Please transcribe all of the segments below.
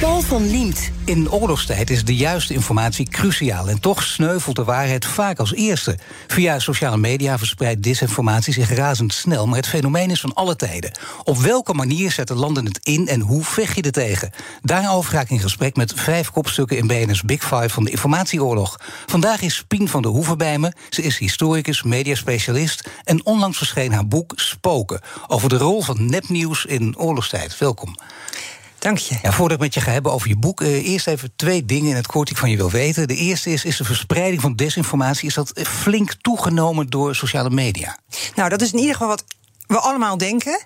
Paul van Liemt. In oorlogstijd is de juiste informatie cruciaal en toch sneuvelt de waarheid vaak als eerste. Via sociale media verspreidt disinformatie zich razendsnel, maar het fenomeen is van alle tijden. Op welke manier zetten landen het in en hoe vecht je er tegen? Daarover ga ik in gesprek met vijf kopstukken in BNS Big Five van de informatieoorlog. Vandaag is Pien van der Hoeven bij me. Ze is historicus, mediaspecialist en onlangs verscheen haar boek Spoken over de rol van nepnieuws in oorlogstijd. Welkom. Dank je. Ja, voordat ik met je ga hebben over je boek, eh, eerst even twee dingen in het kort die ik van je wil weten. De eerste is, is de verspreiding van desinformatie, is dat flink toegenomen door sociale media? Nou, dat is in ieder geval wat we allemaal denken.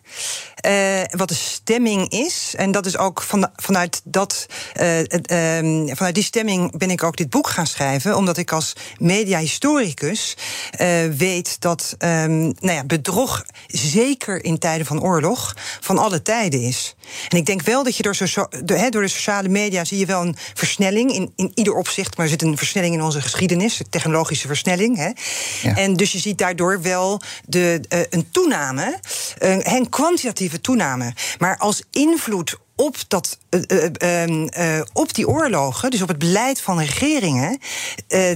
Uh, wat de stemming is. En dat is ook van, vanuit, dat, uh, uh, vanuit die stemming ben ik ook dit boek gaan schrijven. Omdat ik als mediahistoricus weet dat um, nou ja, bedrog zeker in tijden van oorlog van alle tijden is. En ik denk wel dat je door, so door, door de sociale media zie je wel een versnelling in, in ieder opzicht. Maar er zit een versnelling in onze geschiedenis, de technologische versnelling. Hè. Ja. En dus je ziet daardoor wel de, een toename, een kwantitatieve toename. Maar als invloed op, dat, uh, uh, op die oorlogen, dus op het beleid van regeringen,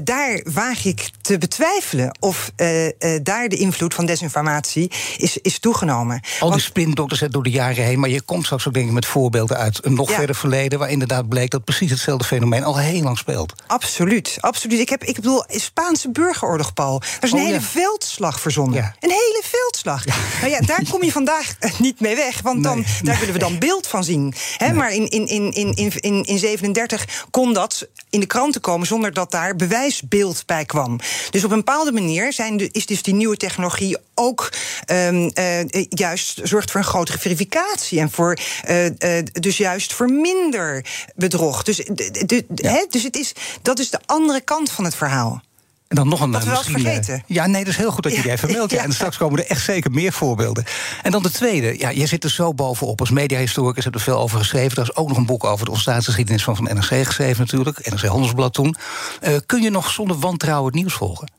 daar waag ik te betwijfelen of daar de invloed van desinformatie is, is toegenomen. Al die spindokters door de jaren heen, maar je komt straks ook denk ik met voorbeelden uit een nog ja. verder verleden, waar inderdaad bleek dat precies hetzelfde fenomeen al heel lang speelt. Absoluut, absoluut. Ik, heb, ik bedoel, Spaanse burgeroorlog, Paul. Er is een oh, hele ja. veldslag verzonnen. Ja. Een hele veldslag. Nou ja, daar kom je vandaag niet mee weg, want dan, nee. daar willen we dan beeld van zien. Nee. Maar in, in, in, in, in, in 37 kon dat in de kranten komen zonder dat daar bewijsbeeld bij kwam. Dus op een bepaalde manier zijn de, is dus die nieuwe technologie ook um, uh, juist zorgt voor een grotere verificatie en voor uh, uh, dus juist voor minder bedrog. Dus, de, de, ja. he, dus het is, dat is de andere kant van het verhaal. En dan nog een Wat we misschien, vergeten. Ja, nee, dat is heel goed dat je die even meldt. Ja. En straks komen er echt zeker meer voorbeelden. En dan de tweede. Ja, je zit er zo bovenop. Als mediahistoricus heb er veel over geschreven. Er is ook nog een boek over de ontstaansgeschiedenis van, van NRC geschreven natuurlijk. NRC Handelsblad toen. Uh, kun je nog zonder wantrouwen het nieuws volgen?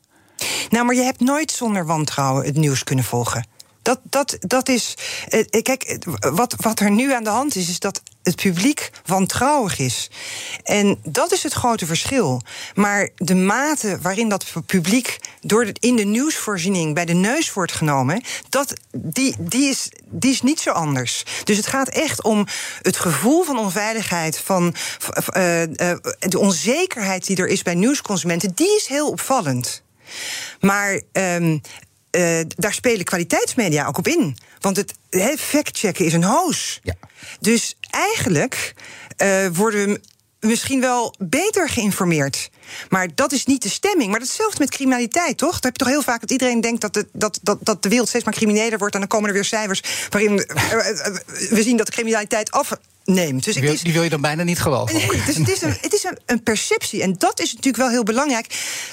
Nou, maar je hebt nooit zonder wantrouwen het nieuws kunnen volgen. Dat, dat, dat is. Uh, kijk, wat, wat er nu aan de hand is, is dat het publiek wantrouwig is. En dat is het grote verschil. Maar de mate waarin dat publiek door in de nieuwsvoorziening bij de neus wordt genomen, dat, die, die, is, die is niet zo anders. Dus het gaat echt om het gevoel van onveiligheid, van uh, uh, de onzekerheid die er is bij nieuwsconsumenten, die is heel opvallend. Maar um, uh, daar spelen kwaliteitsmedia ook op in. Want het factchecken is een hoos. Ja. Dus eigenlijk uh, worden we misschien wel beter geïnformeerd. Maar dat is niet de stemming. Maar datzelfde met criminaliteit, toch? Dan heb je toch heel vaak dat iedereen denkt dat de, dat, dat, dat de wereld steeds maar crimineler wordt. En dan komen er weer cijfers waarin we zien dat de criminaliteit af neemt. Dus die, wil, is, die wil je dan bijna niet geloven. Dus het is, een, het is een, een, perceptie. En dat is natuurlijk wel heel belangrijk.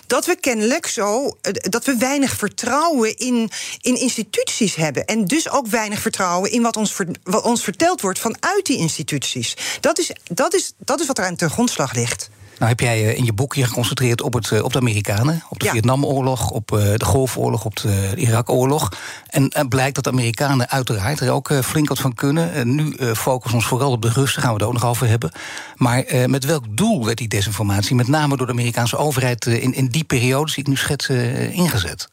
Dat we kennelijk zo. dat we weinig vertrouwen in, in instituties hebben. En dus ook weinig vertrouwen in wat ons, wat ons verteld wordt vanuit die instituties. Dat is, dat is, dat is wat er aan ten grondslag ligt. Nou heb jij in je boekje geconcentreerd op, het, op de Amerikanen, op de ja. Vietnamoorlog, op de Golfoorlog, op de Irakoorlog. En uh, blijkt dat de Amerikanen uiteraard er ook flink wat van kunnen. Uh, nu focussen we ons vooral op de Russen, daar gaan we het ook nog over hebben. Maar met welk doel werd die desinformatie, met name door de Amerikaanse overheid, in, in die periode, die ik nu schets, ingezet?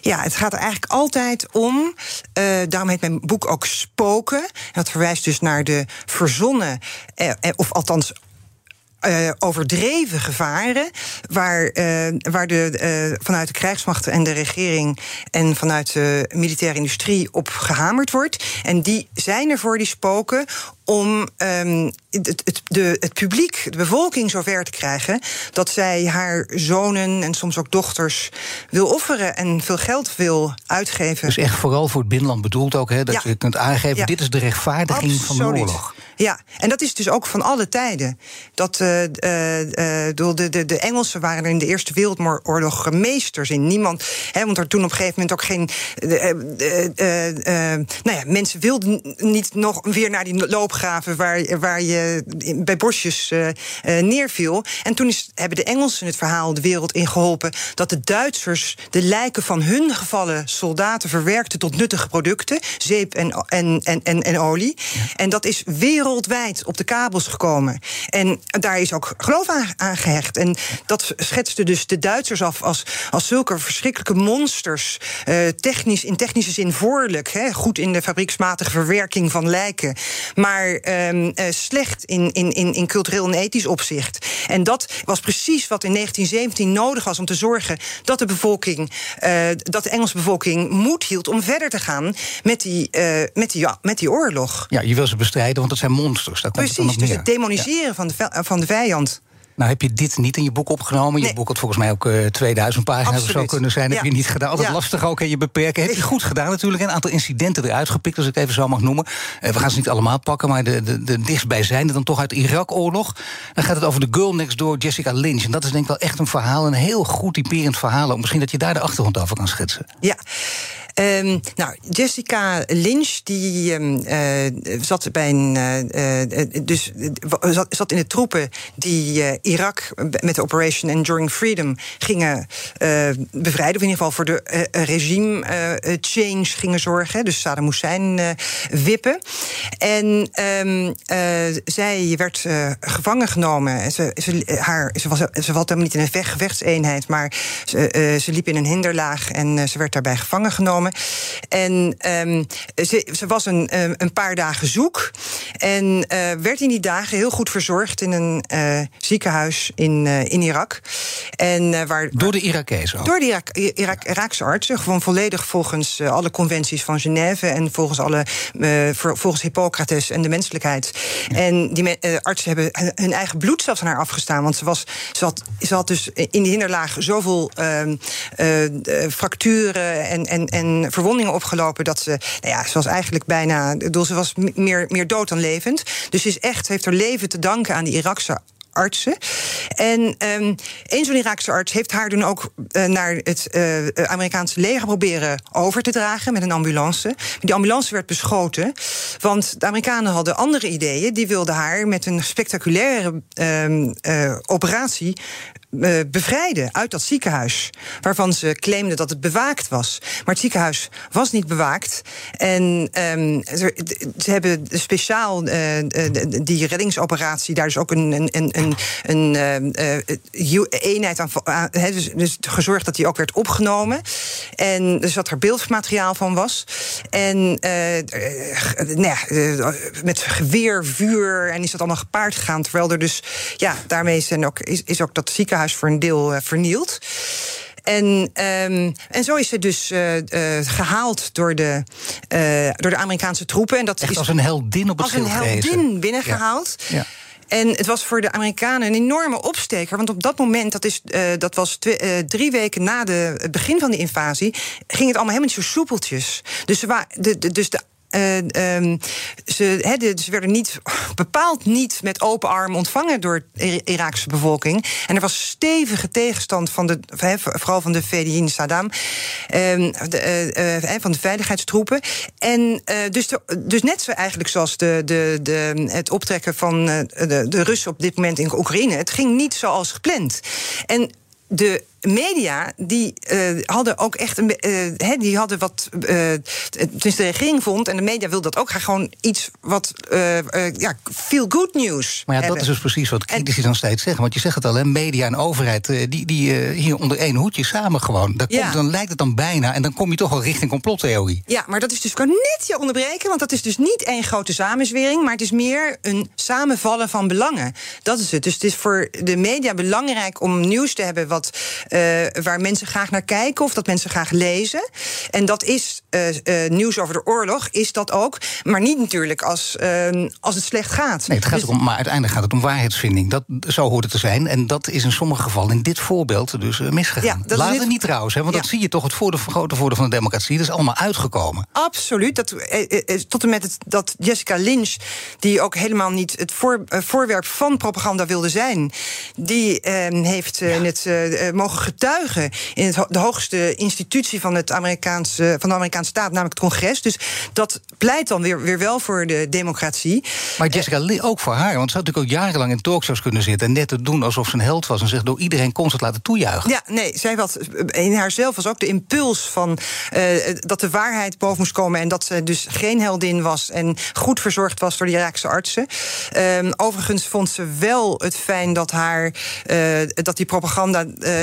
Ja, het gaat er eigenlijk altijd om. Uh, daarom heet mijn boek ook Spoken. Dat verwijst dus naar de verzonnen, eh, of althans uh, overdreven gevaren. Waar, uh, waar de, uh, vanuit de krijgsmacht en de regering en vanuit de militaire industrie op gehamerd wordt. En die zijn er voor die spoken om um, het, het, de, het publiek, de bevolking, zover te krijgen dat zij haar zonen en soms ook dochters wil offeren en veel geld wil uitgeven. Dus echt vooral voor het binnenland bedoeld ook, hè, dat je kunt aangeven: dit is de rechtvaardiging van de oorlog. Ja, en dat is dus ook van alle tijden. Dat, uh, uh, de, de, de Engelsen waren er in de Eerste Wereldoorlog meesters in. Niemand, hè, want er toen op een gegeven moment ook geen. nou ja, mensen wilden niet nog weer naar die loopgraven waar, waar je bij bosjes neerviel. En toen is, hebben de Engelsen het verhaal de wereld in geholpen dat de Duitsers de lijken van hun gevallen soldaten verwerkten tot nuttige producten, zeep en, en, en, en, en olie. En dat is wereld wereldwijd op de kabels gekomen. En daar is ook geloof aan, gehecht. En dat schetste dus de Duitsers af als, als zulke verschrikkelijke monsters. Uh, technisch, in technische zin voorlijk. Hè, goed in de fabrieksmatige verwerking van lijken. Maar uh, slecht in, in, in, in cultureel en ethisch opzicht. En dat was precies wat in 1917 nodig was om te zorgen dat de bevolking, uh, dat de Engelse bevolking moed hield om verder te gaan met die, met die, ja, met die oorlog. Ja, je wil ze bestrijden, want dat zijn monsters. Daar Precies, dus het demoniseren van, de, van de vijand. Nou heb je dit niet in je boek opgenomen. Je boek had volgens mij ook uh, eh, 2000 pagina's Absoluut. of zo kunnen zijn. Heb je niet gedaan. Altijd lastig ook en je beperken. Heb je goed gedaan natuurlijk. Een aantal incidenten eruit gepikt, als ik even zo mag noemen. Uh, we gaan ze niet allemaal pakken, maar de, de, de dichtstbijzijnde dan toch uit de Irak-oorlog. Dan gaat het over de girl next door, Jessica Lynch. En dat is denk ik wel echt een verhaal, een heel goed typerend verhaal. Misschien dat je daar de achtergrond over kan schetsen. Ja. Um, nou, Jessica Lynch, die um, uh, zat bij een. Uh, dus zat, in de troepen die Irak met de Operation Enduring Freedom gingen bevrijden. Of in ieder geval voor de regime change gingen zorgen. Dus Saddam Hussein wippen. En um, zij werd gevangen genomen. Ze, ze, haar, ze, was, ze was helemaal niet in een gevechtseenheid, maar ze, ze liep in een hinderlaag en ze werd daarbij gevangen genomen. En um, ze, ze, was een, ehm, een paar dagen zoek. En uh, werd in die dagen heel goed verzorgd in een uh, ziekenhuis in, uh, in Irak. En, waar, door de Irakezen? Door de Irak, Irak, Iraakse artsen. Gewoon volledig volgens alle conventies van Genève. En volgens, alle, volgens Hippocrates en de menselijkheid. En die artsen hebben hun eigen bloed zelfs aan haar afgestaan. Want ze, was, ze, had, ze had dus in die hinderlaag zoveel ehm, fracturen en, en, en verwondingen opgelopen dat ze, nou ja, ze was eigenlijk bijna, bedoel, ze was meer, meer dood dan levend. Dus ze is echt, heeft haar leven te danken aan die Irakse artsen. En um, een zo'n Iraakse arts heeft haar toen ook uh, naar het uh, Amerikaanse leger proberen over te dragen met een ambulance. Die ambulance werd beschoten, want de Amerikanen hadden andere ideeën. Die wilden haar met een spectaculaire uh, operatie bevrijden uit dat ziekenhuis. Waarvan ze claimden dat het bewaakt was. Maar het ziekenhuis was niet bewaakt. En um, ze, hebben speciaal uh, die reddingsoperatie, daar is ook een, een, een, een uh, eenheid aan, uh, dus, dus, gezorgd dat die ook werd opgenomen. En dus dat er beeldmateriaal van was. En nou ja, met geweer, vuur en is dat allemaal gepaard gegaan. Terwijl er dus, ja, daarmee zijn ook, is, is ook dat ziekenhuis voor een deel uh, vernield. En, um, en zo is ze dus uh, uh, gehaald door de, uh, door de Amerikaanse troepen. En dat Echt is als een heldin op het Als een heldin binnengehaald. Ja. ja. En het was voor de Amerikanen een enorme opsteker. Want op dat moment, dat, is, uh, dat was twee, uh, drie weken na de, het begin van de invasie, ging het allemaal helemaal niet zo soepeltjes. Dus, ze de, de, dus de ze, he, ze, werden niet, bepaald niet met open arm ontvangen door de Iraakse bevolking. En er was stevige tegenstand van de, vooral van de Fedayeen Saddam, um, de, uh, uh, van de veiligheidstroepen. En dus, dus net zo eigenlijk zoals de, de, de, het optrekken van de, de Russen op dit moment in Oekraïne. Het ging niet zoals gepland. En de media die uh, hadden ook echt een uh, die hadden wat uh, de regering vond en de media wilde dat ook graag gewoon iets wat ja feel good news. Maar ja, dat is dus precies wat critici dan steeds zeggen, want je zegt het al, hè, media en overheid die, die hier onder één hoedje samen gewoon. Daar komt, Dan lijkt het dan bijna en dan kom je toch wel richting complottheorie. Ja, maar dat is dus kan net je onderbreken, want dat is dus niet één grote samenzwering, maar het is meer een samenvallen van belangen. Dat is het. Dus het is voor de media belangrijk om nieuws te hebben wat waar mensen graag naar kijken of dat mensen graag lezen. En dat is nieuws over de oorlog, is dat ook. Maar niet natuurlijk als, als het slecht gaat. Nee, het gaat Dus- erom, maar uiteindelijk gaat het om waarheidsvinding. Dat, zo hoort het te zijn. En dat is in sommige gevallen in dit voorbeeld dus eh, misgegaan. Ja, dat is Later dit- niet trouwens, hè, want Ja. dat zie je toch het voordeel, grote voordeel van de democratie. Dat is allemaal uitgekomen. Absoluut. Dat, eh, eh, eh, tot en met het, dat Jessica Lynch, die ook helemaal niet het voor, eh, voorwerp van propaganda wilde zijn, die eh, heeft eh, in het, eh, eh, mogen getuigen in het, de hoogste institutie van, het Amerikaanse, van de Amerikaanse staat, namelijk het congres. Dus dat pleit dan weer, weer wel voor de democratie. Maar Jessica Lee ook voor haar. Want ze had natuurlijk ook jarenlang in talkshows kunnen zitten... en net te doen alsof ze een held was... en zich door iedereen constant laten toejuichen. Ja, nee, zij had in haarzelf was ook de impuls van eh, dat de waarheid boven moest komen en dat ze dus geen heldin was en goed verzorgd was door de Iraakse artsen. Ehm, overigens vond ze wel het fijn dat haar eh, dat die propaganda eh,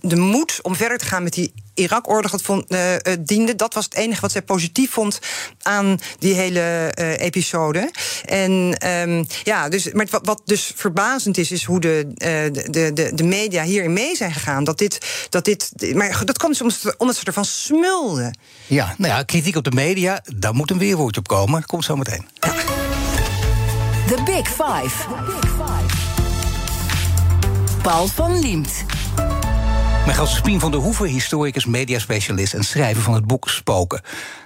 de moed om verder te gaan met die Irak-oorlog vond, eh, eh, diende. Dat was het enige wat zij positief vond aan die hele eh, episode. En ehm, ja, dus, maar wat, wat dus verbazend is, is hoe de, eh, de, de, de media hierin mee zijn gegaan. Dat dit, dat dit, maar dat kwam dus omdat ze, ervan smulden. Ja, nou ja, kritiek op de media, daar moet een weerwoordje op komen. Dat komt zo meteen. The Big Five. Paul van Liemt. Mijn gast is Pien van der Hoeven, historicus, mediaspecialist... en schrijver van het boek Spoken.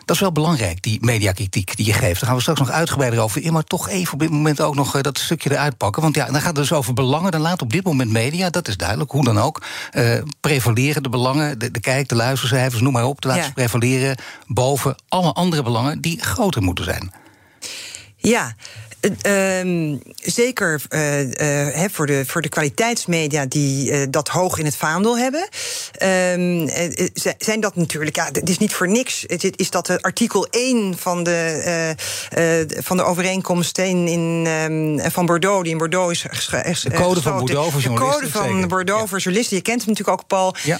Dat is wel belangrijk, die mediakritiek die je geeft. Daar gaan we straks nog uitgebreider over in... maar toch even op dit moment ook nog eh, dat stukje eruit pakken. Want ja, dan gaat het dus over belangen. Dan laat op dit moment media, dat is duidelijk, hoe dan ook... eh, prevaleren de belangen, de, de kijk, de luistercijfers, noem maar op... te laten Ja. prevaleren boven alle andere belangen... die groter moeten zijn. Ja. Eh, ehm, zeker eh, eh, voor, de, voor de kwaliteitsmedia die dat hoog in het vaandel hebben. ehm, eh, eh, zijn dat natuurlijk, ja, het is niet voor niks. Het is- dat artikel 1 van de, van de overeenkomst in, in, ehm, van Bordeaux, die in Bordeaux is De code van. Bordeaux voor De journalisten, code van. Bordeaux voor journalisten. Je kent hem natuurlijk ook, Paul. Ja.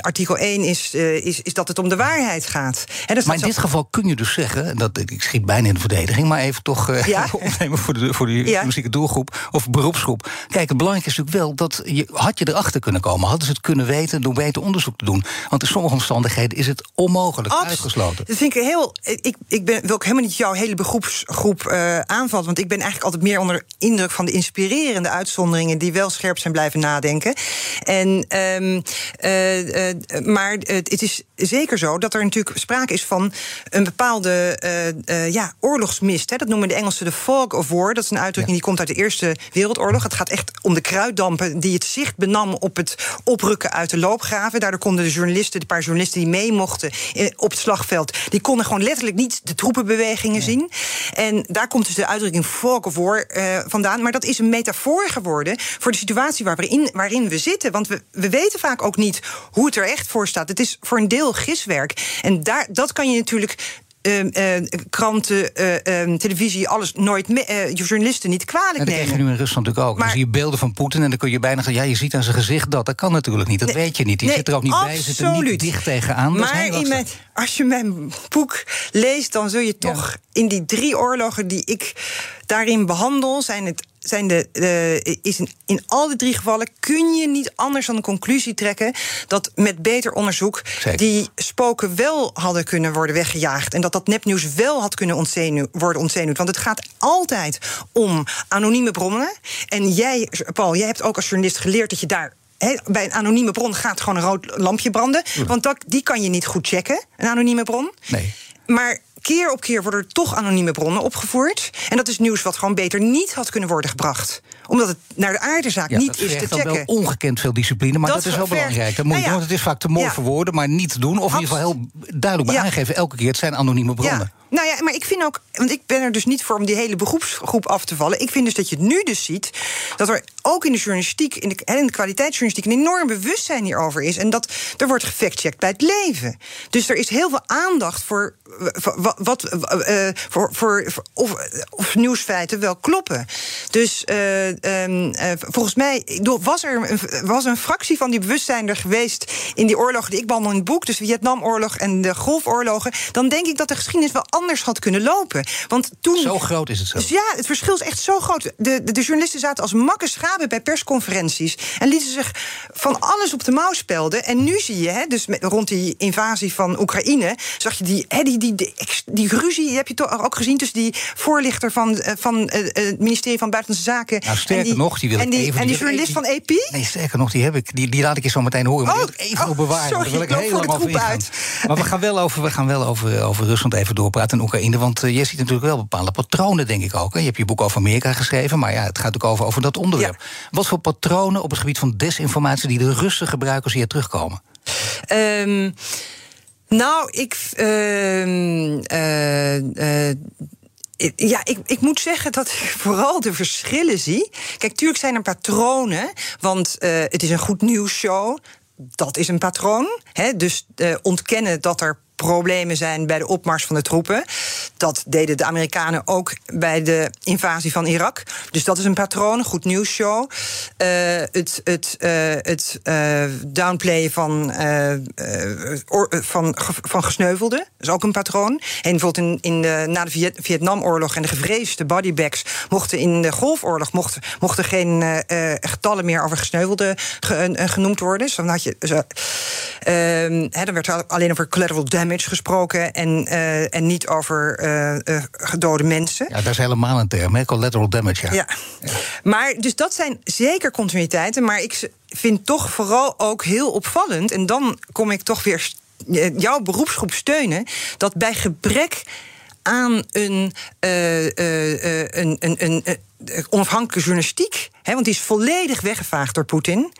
Artikel 1 is, is, is dat het om de waarheid gaat. Dat Maar in dit geval kun je dus zeggen, dat, ik schiet bijna in de verdediging, maar even toch Ja. opnemen voor de, voor de Ja. journalistieke doelgroep of beroepsgroep. Kijk, het belangrijke is natuurlijk wel dat je had je erachter kunnen komen, hadden ze het kunnen weten door beter onderzoek te doen. Want in sommige omstandigheden is het onmogelijk Abs- uitgesloten. Dat vind ik heel. Ik, ik ben, wil ook helemaal niet jouw hele beroepsgroep eh aanvallen. Want ik ben eigenlijk altijd meer onder indruk van de inspirerende uitzonderingen. die wel scherp zijn blijven nadenken. En, ehm, eh, eh, maar het is zeker zo dat er natuurlijk sprake is van een bepaalde ja, oorlogsmist. Hè. Dat noemen de Engelsen de fog of war. Dat is een uitdrukking die komt uit de Eerste Wereldoorlog. Het gaat echt om de kruiddampen die het zicht benam op het oprukken uit de loopgraven. Daardoor konden de journalisten, de paar journalisten die mee mochten eh, op het slagveld, die konden gewoon letterlijk niet de troepenbewegingen zien. En daar komt dus de uitdrukking fog of war eh, vandaan. Maar dat is een metafoor geworden voor de situatie waar we in, waarin we zitten. Want we, we weten vaak ook niet hoe het er echt voor staat. Het is voor een deel giswerk. En daar, dat kan je natuurlijk. Ehm, eh, kranten, eh, ehm, televisie, alles nooit me- eh, journalisten niet kwalijk En dat krijg je nemen. nu in Rusland natuurlijk ook. Maar- dan zie je beelden van Poetin en dan kun je bijna zeggen... ja, je ziet aan zijn gezicht dat. Dat kan natuurlijk niet, dat Nee, weet je niet. Die nee, zit er ook niet bij, zit er niet dicht tegenaan. Maar in mijn, als je mijn boek leest, dan zul je toch in die drie oorlogen die ik daarin behandel, zijn het. Zijn de, de- is in, in al die drie gevallen kun je niet anders dan de conclusie trekken dat met beter onderzoek Zeker. die spoken wel hadden kunnen worden weggejaagd. En dat dat nepnieuws wel had kunnen ontzenu- worden ontzenuwd. Want het gaat altijd om anonieme bronnen. En jij, Paul, jij hebt ook als journalist geleerd dat je daar bij een anonieme bron gaat gewoon een rood lampje branden. Want dat, die kan je niet goed checken, een anonieme bron. Nee. Maar keer op keer worden er toch anonieme bronnen opgevoerd. En dat is nieuws wat gewoon beter niet had kunnen worden gebracht. Omdat het naar de aardezaak Ja, niet dat is te checken. wel ongekend veel discipline, maar dat, Dat is wel vergt- belangrijk. Dat moet Nou ja. doen, want het is vaak te mooi Ja. voor woorden, maar niet doen. Of in ieder geval heel duidelijk maar aangeven. Elke keer, het zijn anonieme bronnen. Nou ja, maar ik vind ook, want ik ben er dus niet voor om die hele beroepsgroep af te vallen. Ik vind dus dat je nu dus ziet dat er ook in de journalistiek, in de, en in de kwaliteitsjournalistiek, een enorm bewustzijn hierover is. En dat er wordt gefactcheckt bij het leven. Dus er is heel veel aandacht voor eh, voor wat, eh, voor, voor, voor- of, of nieuwsfeiten wel kloppen. Dus uh, um, uh, volgens mij was er een, was een fractie van die bewustzijn er geweest in die oorlogen die ik behandel in het boek, dus de Vietnamoorlog en de Golfoorlogen, dan denk ik dat de geschiedenis wel anders had kunnen lopen. Want toen. Zo groot is het zo. Dus ja, het verschil is echt zo groot. De, de, de journalisten zaten als makke bij persconferenties en lieten zich van alles op de mouw spelden. En nu zie je, hè, dus met, rond die invasie van Oekraïne, zag je die, hè, die, die, die, die, ruzie, heb je toch ook gezien tussen die voorlichter van, eh, van uh, het ministerie van Buitenlandse Zaken. Nou, sterker die, nog, die wil en die, even. En die journalist van EP? Nee, sterker nog, die heb ik. Die, die laat ik je zo meteen horen. Maar oh, die even oh, bewaren. Sorry, wil ik, ingaan. Uit. Maar we gaan wel over, we gaan wel over, over Rusland even doorpraten en Oekraïne. Want uh, je ziet natuurlijk wel bepaalde patronen, denk ik ook. Hè. Je hebt je boek over Amerika geschreven, maar ja, het gaat ook over, over dat onderwerp. Wat voor patronen op het gebied van desinformatie die de Russen gebruiken hier terugkomen? Um, nou, ik. Uh, uh, ja, ik, ik moet zeggen dat ik vooral de verschillen zie. Kijk, tuurlijk zijn er patronen, want uh, het is een goed nieuwsshow. Dat is een patroon. Hè? Dus ontkennen dat er problemen zijn bij de opmars van de troepen. Dat deden de Amerikanen ook bij de invasie van Irak. Dus dat is een patroon, goed nieuwsshow. Uh, het het, uh, het uh, downplayen van, or, van, van gesneuvelden is ook een patroon. En bijvoorbeeld in, in de, na de Viet Vietnamoorlog en de gevreesde bodybags mochten in de Golfoorlog mochten, mochten geen getallen meer over gesneuvelden ge, genoemd worden. Dus dan had je. Ehm, dan werd er alleen over collateral damage gesproken en, uh, en niet over uh, uh, gedode mensen. Ja, dat is helemaal een term, hè? collateral damage. Ja. Ja. ja. Maar dus dat zijn zeker continuïteiten, maar ik vind toch vooral ook heel opvallend, en dan kom ik toch weer jouw beroepsgroep steunen, dat bij gebrek aan een, uh, uh, een, een, een, een onafhankelijke journalistiek, hè, want die is volledig weggevaagd door Poetin,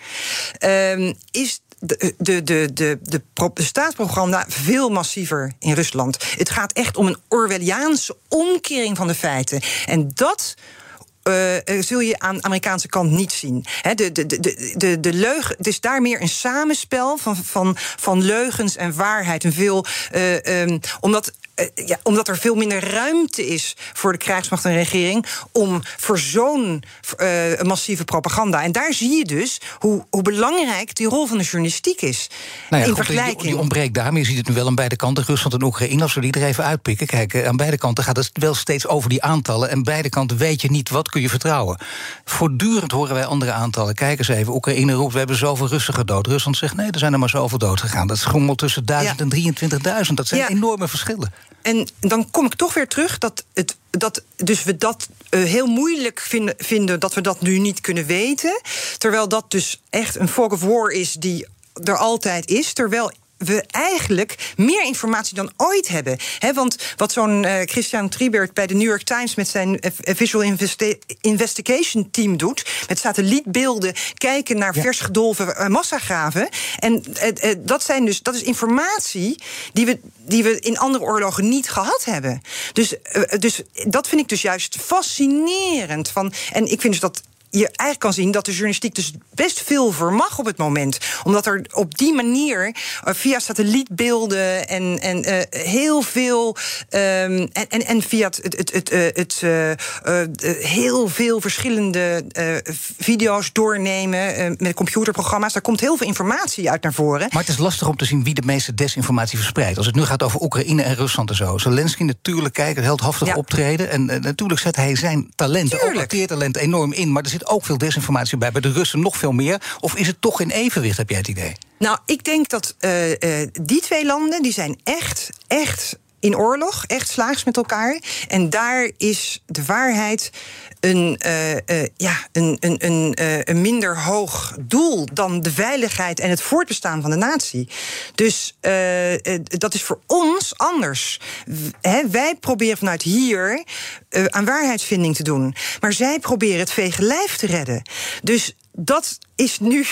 uh, is de, de, de, de, de, staatsprogramma veel massiever in Rusland. Het gaat echt om een Orwelliaanse omkering van de feiten. En dat uh, zul je aan de Amerikaanse kant niet zien. He, de, de, de, de, de leugen, het is daar meer een samenspel van, van, van leugens en waarheid. En veel, uh, um, omdat ja, omdat er veel minder ruimte is voor de krijgsmacht en regering om voor zo'n uh, massieve propaganda. En daar zie je dus hoe, hoe belangrijk die rol van de journalistiek is. Nou ja, in goed, vergelijking. Die, die, ontbreekt daar, maar je ziet het nu wel aan beide kanten. Rusland en Oekraïne, als we die er even uitpikken. Kijk, aan beide kanten gaat het wel steeds over die aantallen. En beide kanten weet je niet wat kun je vertrouwen. Voortdurend horen wij andere aantallen. Kijk eens even, Oekraïne roept, we hebben zoveel Russen gedood. Rusland zegt, nee, er zijn er maar zoveel dood gegaan. Dat schommelt tussen 1000 ja. en 23.000. Dat zijn ja. enorme verschillen. En dan kom ik toch weer terug dat, het, dat dus we dat uh, heel moeilijk vinden, vinden dat we dat nu niet kunnen weten. Terwijl dat dus echt een fog of war is die er altijd is. Terwijl we eigenlijk meer informatie dan ooit hebben. He, want wat zo'n uh, Christian Triebert bij de New York Times met zijn uh, Visual Investi Investigation Team doet, met satellietbeelden kijken naar ja. vers gedolven uh, massagraven. En dat, zijn dus, dat is informatie die we, die we in andere oorlogen niet gehad hebben. Dus, dus dat vind ik dus juist fascinerend. Van, en ik vind dus dat je eigenlijk kan zien dat de journalistiek dus best veel vermag op het moment. Omdat er op die manier uh, via satellietbeelden en, en uh, heel veel. Um, en, en, en via het, het, het, het, het heel veel verschillende video's doornemen met computerprogramma's. Daar komt heel veel informatie uit naar voren. Maar het is lastig om te zien wie de meeste desinformatie verspreidt. Als het nu gaat over Oekraïne en Rusland en zo. Zelensky natuurlijk kijken, heldhaftig ja. optreden. En natuurlijk zet hij zijn talent, ook acteertalent, enorm in. Maar er zit ook veel desinformatie bij. Bij de Russen nog veel meer. Of is het toch in evenwicht, heb jij het idee? Nou, ik denk dat uh, uh, die twee landen, die zijn echt, echt in oorlog, echt slaags met elkaar. En daar is de waarheid een, uh, uh, ja, een, een, een, uh, een minder hoog doel dan de veiligheid en het voortbestaan van de natie. Dus dat is voor ons anders. He, wij proberen vanuit hier aan waarheidsvinding te doen. Maar zij proberen het vege lijf te redden. Dus dat is nu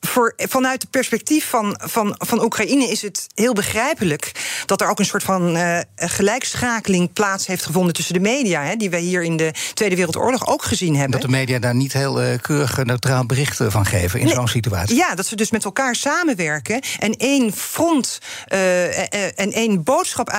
voor, vanuit het perspectief van, van, van Oekraïne is het heel begrijpelijk dat er ook een soort van uh, gelijkschakeling plaats heeft gevonden tussen de media, hè, die wij hier in de Tweede Wereldoorlog ook gezien hebben. Dat de media daar niet heel uh, keurig neutraal berichten van geven in nee, zo'n situatie. Ja, dat ze dus met elkaar samenwerken en één front uh, en één boodschap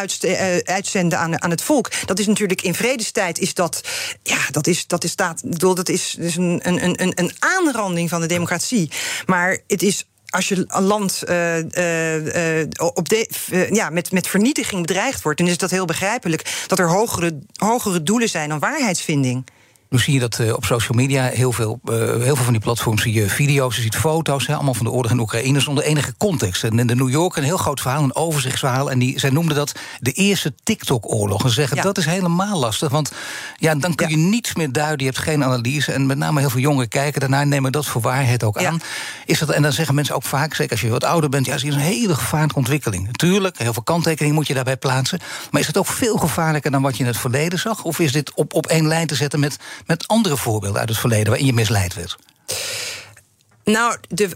uitzenden aan, aan het volk. Dat is natuurlijk in vredestijd is dat, ja, dat is, dat is bedoel, dat is dus een, een, een, een aanranding van de democratie. Maar het is als je een land uh, uh, op de, ja, met, met vernietiging bedreigd wordt, dan is dat heel begrijpelijk dat er hogere, hogere doelen zijn dan waarheidsvinding. Nu zie je dat uh, op social media heel veel, uh, heel veel van die platforms zie je video's, je ziet foto's, hè, allemaal van de oorlog in Oekraïne zonder enige context. En in de New York een heel groot verhaal, een overzichtsverhaal. En die, zij noemden dat de eerste TikTok-oorlog. En ze zeggen ja. dat is helemaal lastig, want ja, dan kun je ja. niets meer duiden, je hebt geen analyse. En met name heel veel jongeren kijken daarna en nemen dat voor waarheid ook aan. Is dat, en dan zeggen mensen ook vaak, zeker als je wat ouder bent, ja, is een hele gevaarlijke ontwikkeling. Natuurlijk, heel veel kanttekeningen moet je daarbij plaatsen. Maar is het ook veel gevaarlijker dan wat je in het verleden zag? Of is dit op, op één lijn te zetten met met andere voorbeelden uit het verleden waarin je misleid werd? Nou, de,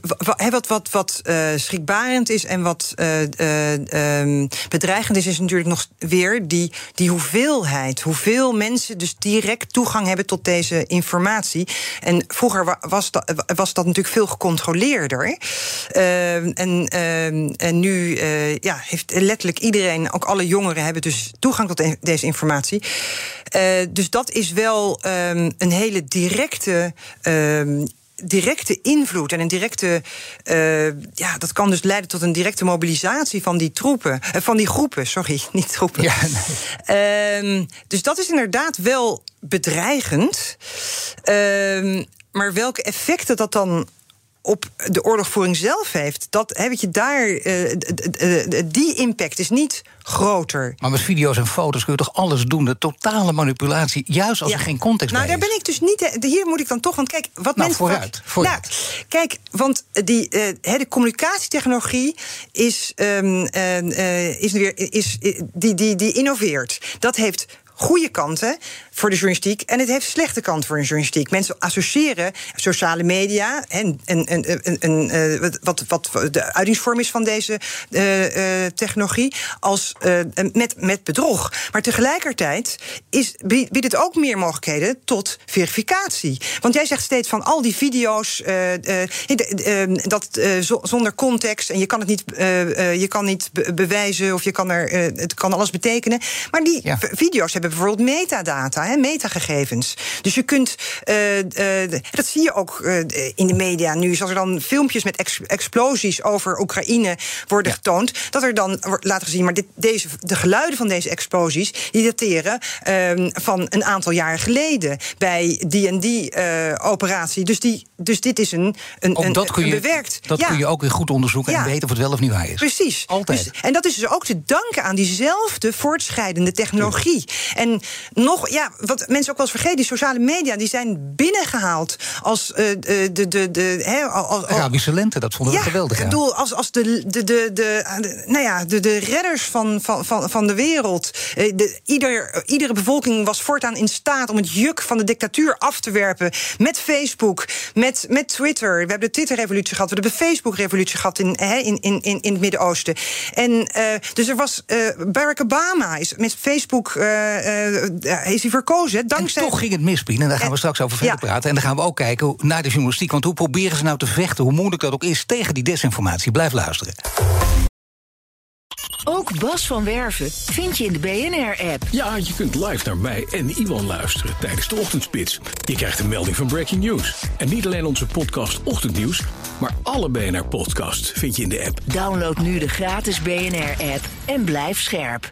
wat, wat, wat uh, schrikbarend is en wat uh, uh, um, bedreigend is, is natuurlijk nog weer die, die hoeveelheid. Hoeveel mensen dus direct toegang hebben tot deze informatie. En vroeger was dat, was dat natuurlijk veel gecontroleerder. Ehm, en, ehm, en nu ja, heeft letterlijk iedereen, ook alle jongeren, hebben dus toegang tot deze informatie. dus dat is wel een hele directe directe invloed en een directe. Uh, ja, dat kan dus leiden tot een directe mobilisatie van die troepen. Uh, van die groepen, sorry, niet troepen. Ja, nee. uh, dus dat is inderdaad wel bedreigend. Ehm, maar welke effecten dat dan op de oorlogvoering zelf heeft, dat heb je daar. Uh, die impact is niet groter. Maar met video's en foto's kun je toch alles doen? De totale manipulatie, juist als ja. er geen context nou, bij is. Nou, daar ben ik dus niet. Hier moet ik dan toch. Want kijk, wat nou, mensen. Vooruit. vooruit. Nou, kijk, want die, uh, de communicatietechnologie is, um, uh, is weer. Is, die, die, die innoveert. Dat heeft goede kanten voor de journalistiek en het heeft slechte kanten voor de journalistiek. Mensen associëren sociale media en, en, en, en, en wat, wat de uitingsvorm is van deze uh, uh, technologie als uh, met, met bedrog. Maar tegelijkertijd is, biedt het ook meer mogelijkheden tot verificatie. Want jij zegt steeds van al die video's dat zonder context en je kan het niet, je kan niet bewijzen of je kan er, het kan alles betekenen. Maar die ja. video's hebben bijvoorbeeld metadata hè, metagegevens. Dus je kunt, uh, uh, dat zie je ook uh, in de media nu, als er dan filmpjes met ex explosies over Oekraïne worden ja. getoond, dat er dan wordt laten gezien, maar dit, deze, de geluiden van deze explosies, die dateren ehm, van een aantal jaar geleden bij die en die operatie. Dus, die, dus dit is een, een, ook een, dat kun je, bewerkt. Dat ja. kun je ook weer goed onderzoeken en weten of het wel of niet waar is. Precies. Altijd. Dus- en dat is dus ook te danken aan diezelfde voortschrijdende technologie. En nog, ja, wat mensen ook wel eens vergeten, die sociale media die zijn binnengehaald als uh, de, de, de, de hè, als, Arabische lente, dat vonden we ja, geweldig. Ik Ja. bedoel, als, als de, de, de, de, de, nou ja, de, de redders van, van, van, van de wereld. Eh, De, ieder, iedere bevolking was voortaan in staat om het juk van de dictatuur af te werpen. Met Facebook, met, met Twitter. We hebben de Twitter-revolutie gehad, we hebben de Facebook-revolutie gehad in, hè, in, in, in, in het Midden-Oosten. En uh, dus er was. Uh, Barack Obama is met Facebook is hij verkozen. Dankzij En toch ging het mis, Pien, en daar gaan En- we straks over verder ja. praten. En dan gaan we ook kijken naar de journalistiek. Want hoe proberen ze nou te vechten, hoe moeilijk dat ook is... tegen die desinformatie? Blijf luisteren. Ook Bas van Werven vind je in de BNR-app. Ja, je kunt live naar mij en Iwan luisteren tijdens de ochtendspits. Je krijgt een melding van Breaking News. En niet alleen onze podcast Ochtendnieuws, maar alle BNR-podcasts vind je in de app. Download nu de gratis BNR-app en blijf scherp.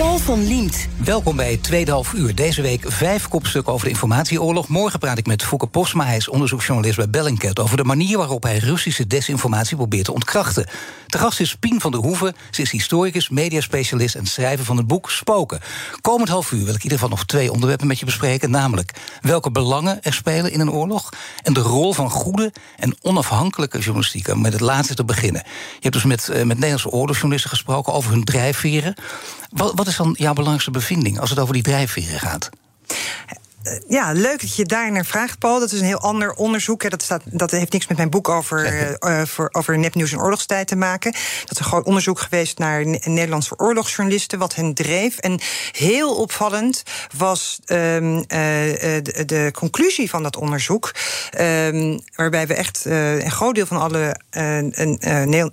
Paul van Liemt. Welkom bij het tweede half uur. Deze week vijf kopstukken over de informatieoorlog. Morgen praat ik met Fouke Posma. Hij is onderzoeksjournalist bij Bellingcat... over de manier waarop hij Russische desinformatie probeert te ontkrachten. Te gast is Pien van der Hoeven. Ze is historicus, mediaspecialist en schrijver van het boek Spoken. Komend half uur wil ik in ieder geval nog twee onderwerpen met je bespreken. Namelijk welke belangen er spelen in een oorlog... en de rol van goede en onafhankelijke journalistiek. Om met het laatste te beginnen. Je hebt dus met, eh, met Nederlandse oorlogsjournalisten gesproken... over hun drijfveren... Wat, wat is dan jouw belangrijkste bevinding als het over die drijfveren gaat? Eh, ja, leuk dat je daar naar vraagt, Paul. Dat is een heel ander onderzoek. Dat, staat, dat heeft niks met mijn boek over, uh, voor, over nepnieuws en oorlogstijd te maken. Dat is een groot onderzoek geweest naar Nederlandse oorlogsjournalisten, wat hen dreef. En heel opvallend was um, uh, de, de, conclusie van dat onderzoek. Um, waarbij we echt een groot deel van alle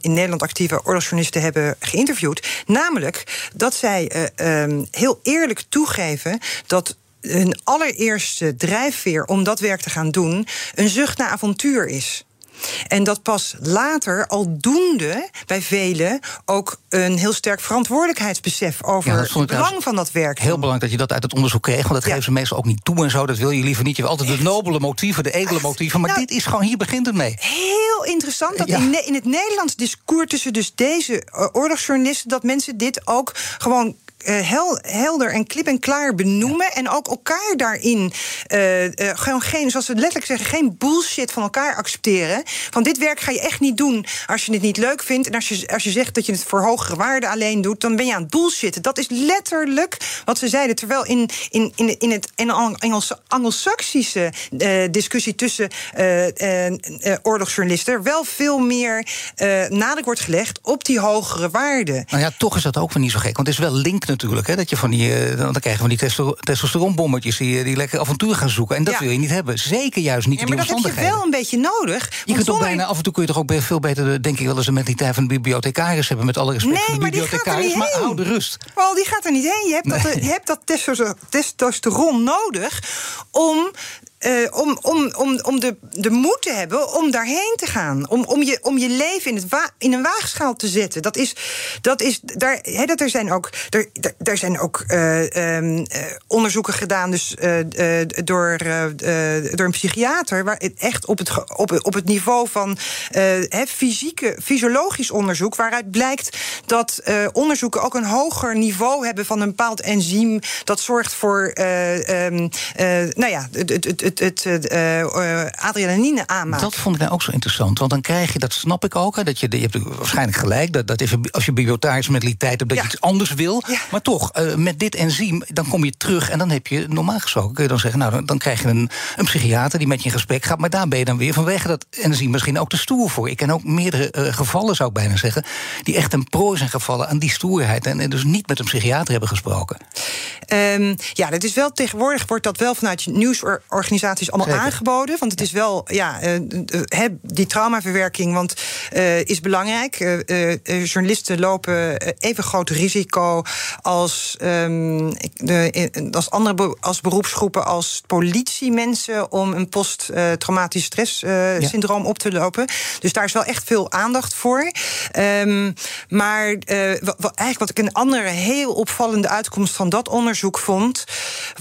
in Nederland actieve oorlogsjournalisten hebben geïnterviewd. Namelijk dat zij um, heel eerlijk toegeven dat hun allereerste drijfveer om dat werk te gaan doen een zucht naar avontuur is. En dat pas later, aldoende bij velen, ook een heel sterk verantwoordelijkheidsbesef over het belang van dat werk. Heel belangrijk dat je dat uit het onderzoek kreeg, want dat geven ze meestal ook niet toe en zo. Dat wil je liever niet. Je hebt altijd de nobele motieven, de edele motieven. Maar nou, dit is gewoon, hier begint het mee. Heel interessant dat in, in het Nederlands discours tussen dus deze uh, oorlogsjournalisten, dat mensen dit ook gewoon hel, helder en klip en klaar benoemen. En ook elkaar daarin uh, uh, gewoon geen, zoals we letterlijk zeggen, geen bullshit van elkaar accepteren. Van dit werk ga je echt niet doen als je het niet leuk vindt. En als je, als je zegt dat je het voor hogere waarde alleen doet, dan ben je aan het bullshitten. Dat is letterlijk wat ze zeiden. Terwijl in, in, in, in het Engelse, Anglo-Saxische discussie tussen oorlogsjournalisten er wel veel meer nadruk wordt gelegd op die hogere waarden. Nou ja, toch is dat ook wel niet zo gek. Want het is wel link natuurlijk. Hè, dat je van die, uh, dan krijgen we die testosteronbommetjes die, die lekker avontuur gaan zoeken. En dat wil je niet hebben. Zeker juist niet ja, in die. Maar dat heb je wel een beetje nodig. Je kunt toch bijna, af en toe kun je toch ook veel beter, denk ik wel eens, een mentaliteit van de bibliothecaris hebben. Met alle respect nee, voor de bibliothecaris. Maar, maar hou de rust. Paul, die gaat er niet heen. Je hebt, nee. dat, je hebt dat testosteron nodig om uh, om, om, om, om de, de moed te hebben om daarheen te gaan. Om, om, je, om je leven in, het in een waagschaal te zetten. Dat is, dat is daar, dat er zijn ook, er, daar zijn ook uh, um, uh, onderzoeken gedaan, dus door, door een psychiater, waar echt op het, op, op het niveau van fysieke, fysiologisch onderzoek, waaruit blijkt dat onderzoeken ook een hoger niveau hebben van een bepaald enzym. Dat zorgt voor, um, nou ja, het, het, het uh, adrenaline aanmaakt. Dat vond ik nou ook zo interessant. Want dan krijg je, dat snap ik ook, hè, dat je, je hebt waarschijnlijk gelijk... dat, dat even, als je bibliothecaris mentaliteit hebt, dat ja. je iets anders wil. Ja. Maar toch, uh, met dit enzym, dan kom je terug... en dan heb je, normaal gesproken, kun je dan zeggen... nou, dan, dan krijg je een, een psychiater die met je in gesprek gaat... maar daar ben je dan weer vanwege dat enzym misschien ook te stoer voor. Ik ken ook meerdere uh, gevallen, zou ik bijna zeggen... die echt een prooi zijn gevallen aan die stoerheid... en, en dus niet met een psychiater hebben gesproken. Um, ja, dat is wel tegenwoordig wordt dat wel vanuit nieuwsorganisaties allemaal Zeker. aangeboden. Want het is wel, ja, uh, die traumaverwerking want, uh, is belangrijk. journalisten lopen even groot risico als, um, de, als andere als beroepsgroepen als politiemensen om een posttraumatisch stresssyndroom ja. op te lopen. Dus daar is wel echt veel aandacht voor. Um, maar wat, eigenlijk wat ik een andere heel opvallende uitkomst van dat onderzoek onderzoek vond,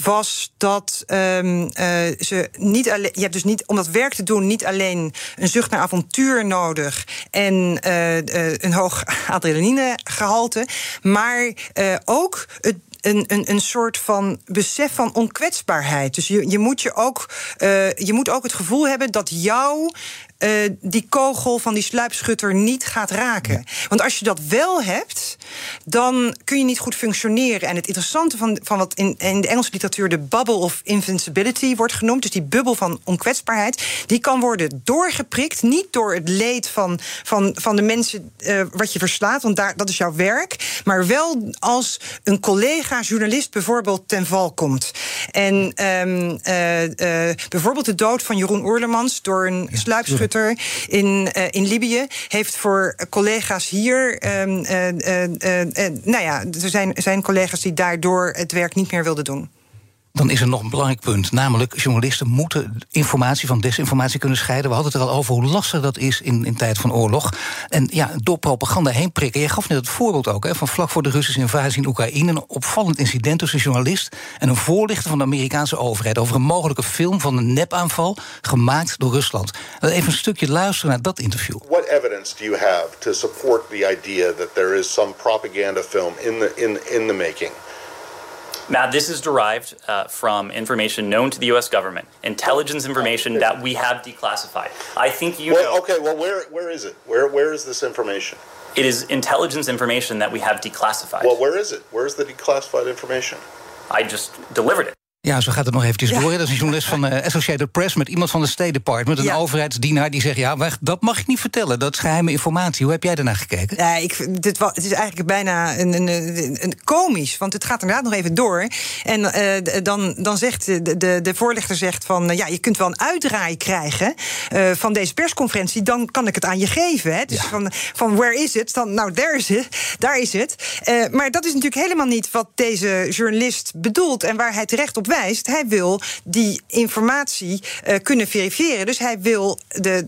was dat um, uh, niet alleen. Je hebt dus niet om dat werk te doen niet alleen een zucht naar avontuur nodig en uh, uh, een hoog adrenalinegehalte, maar ook het een, een, een soort van besef van onkwetsbaarheid. Dus je, je, moet, je, ook, uh, je moet ook het gevoel hebben dat jou uh, die kogel van die sluipschutter niet gaat raken. Want als je dat wel hebt, dan kun je niet goed functioneren. En het interessante van, van wat in, in de Engelse literatuur de bubble of invincibility wordt genoemd, dus die bubbel van onkwetsbaarheid, die kan worden doorgeprikt, niet door het leed van, van, van de mensen uh, wat je verslaat, want daar, dat is jouw werk, maar wel als een collega journalist bijvoorbeeld ten val komt. En um, uh, bijvoorbeeld de dood van Jeroen Oerlemans door een ja. sluipschutter in, uh, in Libië heeft voor collega's hier. Um, uh, nou ja, er zijn, zijn collega's die daardoor het werk niet meer wilden doen. Dan is er nog een belangrijk punt. Namelijk, journalisten moeten informatie van desinformatie kunnen scheiden. We hadden het er al over hoe lastig dat is in, in tijd van oorlog. En ja, door propaganda heen prikken. Je gaf net het voorbeeld ook hè, van vlak voor de Russische invasie in Oekraïne. Een opvallend incident tussen journalist en een voorlichter van de Amerikaanse overheid. over een mogelijke film van een nepaanval gemaakt door Rusland. Even een stukje luisteren naar dat interview. What evidence do you have to support the idea that there is some propaganda film in the, in, in the making? Matt, this is derived uh, from information known to the U.S. government, intelligence information that we have declassified. I think you well, know. Okay, well, where, where is it? Where, where is this information? It is intelligence information that we have declassified. Well, where is it? Where's the declassified information? I just delivered it. Ja, zo gaat het nog eventjes door. Dat is een journalist van uh, Associated Press met iemand van de State Department, een ja. overheidsdienaar, die zegt: Ja, dat mag ik niet vertellen. Dat is geheime informatie. Hoe heb jij daarnaar gekeken? Ja, ik, dit, het is eigenlijk bijna een, een, een, een, komisch, want het gaat inderdaad nog even door. En uh, dan, dan zegt de, de, de voorlichter zegt van: uh, Ja, je kunt wel een uitdraai krijgen van deze persconferentie, dan kan ik het aan je geven. Hè? Dus ja. van, van where is it? Dan, nou, there is it. Daar is het. maar dat is natuurlijk helemaal niet wat deze journalist bedoelt en waar hij terecht op wijst. Hij wil die informatie uh, kunnen verifiëren. Dus hij wil de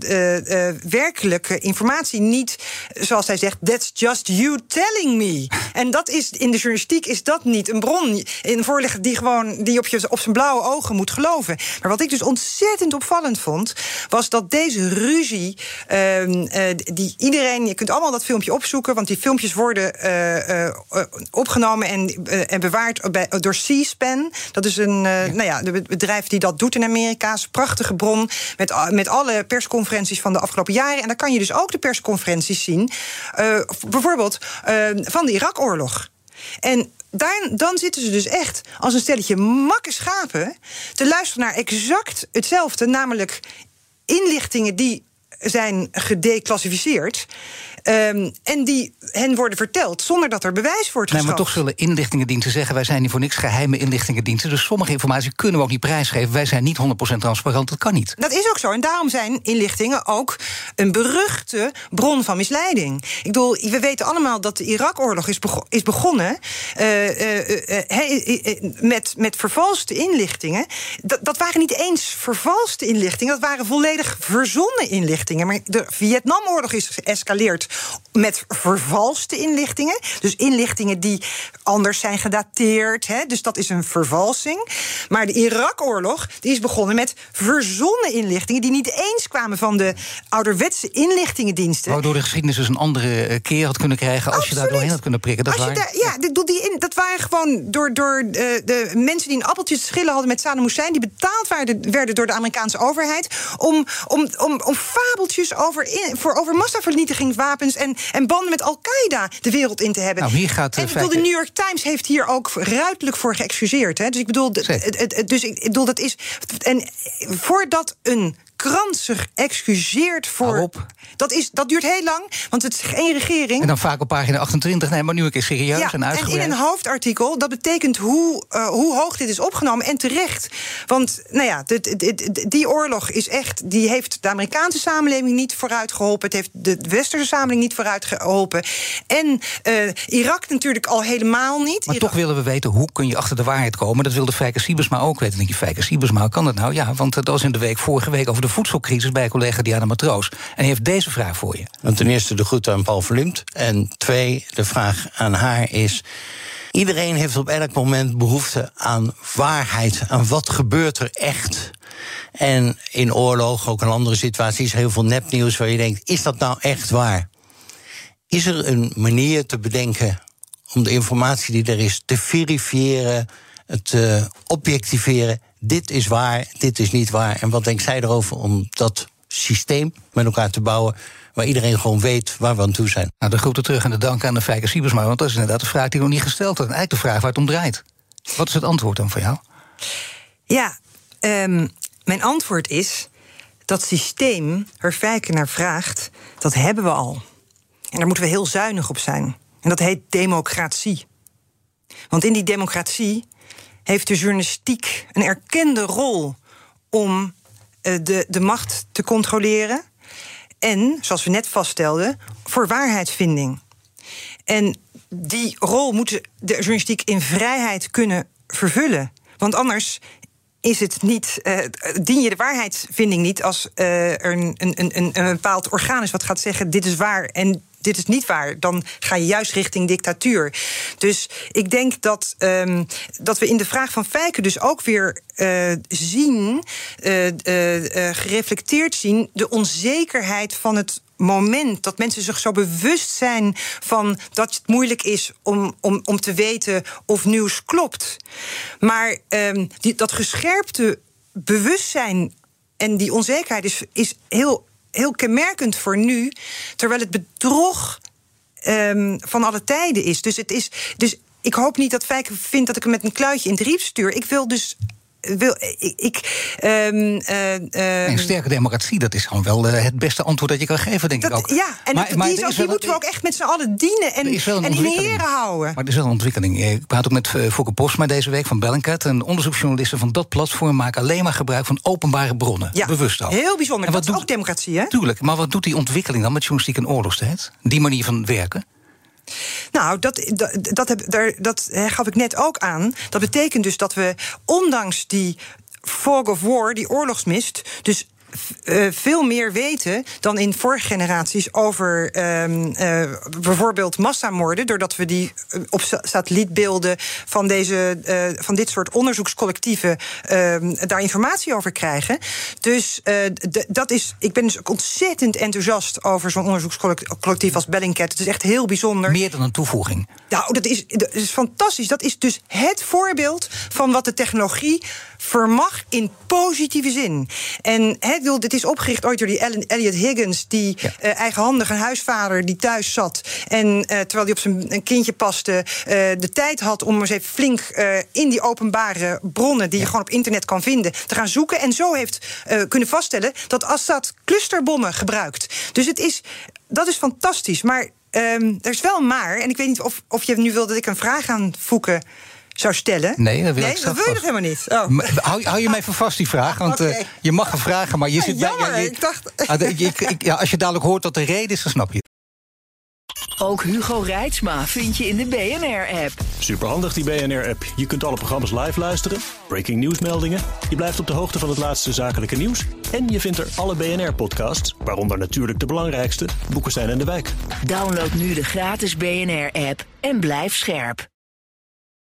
uh, werkelijke informatie niet, zoals hij zegt, that's just you telling me. En dat is in de journalistiek is dat niet een bron, een voorligger die gewoon die op, je, op zijn blauwe ogen moet geloven. Maar wat ik dus ontzettend opvallend vond, was dat deze ruzie, ehm, die iedereen, je kunt allemaal dat filmpje opzoeken, want die filmpjes worden opgenomen en, en bewaard bij, door C-SPAN. Dat is een ja. nou ja, de bedrijf die dat doet in Amerika. is een prachtige bron met, met alle persconferenties van de afgelopen jaren. En dan kan je dus ook de persconferenties zien. Uh, bijvoorbeeld uh, van de Irak-oorlog. En daar, dan zitten ze dus echt als een stelletje makke schapen te luisteren naar exact hetzelfde, namelijk inlichtingen die zijn gedeclassificeerd. Um, en die hen worden verteld zonder dat er bewijs wordt nee, maar toch zullen inlichtingendiensten zeggen... wij zijn hier voor niks geheime inlichtingendiensten... dus sommige informatie kunnen we ook niet prijsgeven. Wij zijn niet 100% transparant, dat kan niet. Dat is ook zo. En daarom zijn inlichtingen ook een beruchte bron van misleiding. Ik bedoel, we weten allemaal dat de Irak-oorlog is, bego is, begonnen... Uh, uh, uh, met, met vervalste inlichtingen. Dat, dat waren niet eens vervalste inlichtingen... dat waren volledig verzonnen inlichtingen. Maar de Vietnamoorlog is geëscaleerd met vervalste inlichtingen. Dus inlichtingen die anders zijn gedateerd. Hè, dus dat is een vervalsing. Maar de Irak-oorlog die is begonnen met verzonnen inlichtingen... die niet eens kwamen van de ouderwetse inlichtingendiensten. Waardoor de geschiedenis dus een andere keer had kunnen krijgen... als Absoluut. je daar doorheen had kunnen prikken. Dat als je daar, ja, die, dat waren gewoon door, door de, de mensen die een appeltje te schillen hadden met Saddam Hussein... die betaald werden, werden door de Amerikaanse overheid... om, om, om, om fabeltjes over, in, voor, over massavernietigingswapens en, en banden met Al-Qaeda de wereld in te hebben. Nou, hier gaat, en ik bedoel, de New York Times heeft hier ook ruidelijk voor geëxcuseerd. Hè? Dus ik bedoel, dus ik bedoel, dat is. En voordat een krant zich excuseert voor. Dat, is, dat duurt heel lang, want het is geen regering. En dan vaak op pagina 28. Nee, maar nu een keer serieus ja, en uitgebreid. En in een hoofdartikel, dat betekent hoe, uh, hoe hoog dit is opgenomen. En terecht. Want, nou ja, dit, dit, die oorlog is echt. Die heeft de Amerikaanse samenleving niet vooruit geholpen. Het heeft de westerse samenleving niet vooruit geholpen. En uh, Irak natuurlijk al helemaal niet. Maar Irak... toch willen we weten hoe kun je achter de waarheid komen. Dat wilde Fijke Siebersma ook weten. Dan denk je, Fijke Siebersma, hoe kan dat nou? Ja, want dat was in de week vorige week over de voedselcrisis bij collega Diana Matroos. En heeft deze vraag voor je. Want ten eerste de groet aan Paul Verlimt. En twee, de vraag aan haar is. Iedereen heeft op elk moment behoefte aan waarheid. Aan wat gebeurt er echt? En in oorlog, ook in andere situaties, heel veel nepnieuws waar je denkt: is dat nou echt waar? Is er een manier te bedenken om de informatie die er is te verifiëren, te objectiveren? Dit is waar, dit is niet waar. En wat denkt zij erover om dat systeem met elkaar te bouwen waar iedereen gewoon weet waar we aan toe zijn. Nou, de groeten terug en de dank aan de Fijke Siebersma... want dat is inderdaad de vraag die nog niet gesteld had. En eigenlijk de vraag waar het om draait. Wat is het antwoord dan van jou? Ja, um, mijn antwoord is... dat systeem waar Fijke naar vraagt, dat hebben we al. En daar moeten we heel zuinig op zijn. En dat heet democratie. Want in die democratie heeft de journalistiek een erkende rol... om de, de macht te controleren en, zoals we net vaststelden, voor waarheidsvinding. En die rol moet de journalistiek in vrijheid kunnen vervullen. Want anders is het niet, uh, dien je de waarheidsvinding niet als uh, er een, een, een, een bepaald orgaan is wat gaat zeggen: dit is waar en dit is niet waar, dan ga je juist richting dictatuur. Dus ik denk dat, um, dat we in de vraag van Fijken dus ook weer uh, zien, uh, uh, gereflecteerd zien, de onzekerheid van het moment dat mensen zich zo bewust zijn van dat het moeilijk is om, om, om te weten of nieuws klopt. Maar um, die, dat gescherpte bewustzijn en die onzekerheid is, is heel heel kenmerkend voor nu, terwijl het bedrog um, van alle tijden is. Dus, het is. dus ik hoop niet dat Fijke vindt dat ik hem met een kluitje in het riep stuur. Ik wil dus wil, ik, ik um, uh, een sterke democratie, dat is gewoon wel uh, het beste antwoord dat je kan geven, denk dat, ik ook. Ja, en maar, die, maar is ook, die moeten we ook echt met z'n allen dienen en, en in ere houden. Maar er is wel een ontwikkeling. Ik praat ook met Fouke Posma deze week van Bellingcat. Een onderzoeksjournalisten van dat platform maken alleen maar gebruik van openbare bronnen. Ja, bewust al. Heel bijzonder. En wat dat doet, is ook democratie, hè? Tuurlijk, maar wat doet die ontwikkeling dan met journalistiek en oorlogstijd? Die manier van werken? Nou, dat, dat, heb, daar, dat gaf ik net ook aan. Dat betekent dus dat we, ondanks die fog of war, die oorlogsmist, dus uh, veel meer weten dan in vorige generaties over uh, uh, bijvoorbeeld massamoorden, doordat we die op satellietbeelden van, deze, van dit soort onderzoekscollectieven ehm, daar informatie over krijgen. Dus dat is, ik ben dus ontzettend enthousiast over zo'n onderzoekscollectief als Bellingcat. Het is echt heel bijzonder. Meer dan een toevoeging. Nou, dat is, dat is fantastisch. Dat is dus het voorbeeld van wat de technologie vermag in positieve zin. En he, bedoel, dit is opgericht ooit door die Elliot Higgins, die ja. uh, eigenhandig een huisvader die thuis zat. En uh, terwijl hij op zijn kindje paste, uh, de tijd had om eens even flink in die openbare bronnen, die ja. je gewoon op internet kan vinden, te gaan zoeken. En zo heeft kunnen vaststellen dat Assad clusterbommen gebruikt. Dus het is, dat is fantastisch. Maar um, er is wel maar, en ik weet niet of, of je nu wil dat ik een vraag aan voeken zou stellen. Nee, dat wil nee, ik dat wil je vast. helemaal niet. Oh. Hou, hou, je mij even vast die vraag, want okay. uh, je mag een vragen, maar je zit Jammer, bij. Ja, je, ik dacht. Ah, de, ik, ik, ja, als je dadelijk hoort dat de reden is, dan snap je. Ook Hugo Reitsma vind je in de BNR-app. Superhandig die BNR-app. Je kunt alle programma's live luisteren, breaking nieuwsmeldingen. Je blijft op de hoogte van het laatste zakelijke nieuws. En je vindt er alle BNR-podcasts, waaronder natuurlijk de belangrijkste, Boeken zijn in de wijk. Download nu de gratis BNR-app en blijf scherp.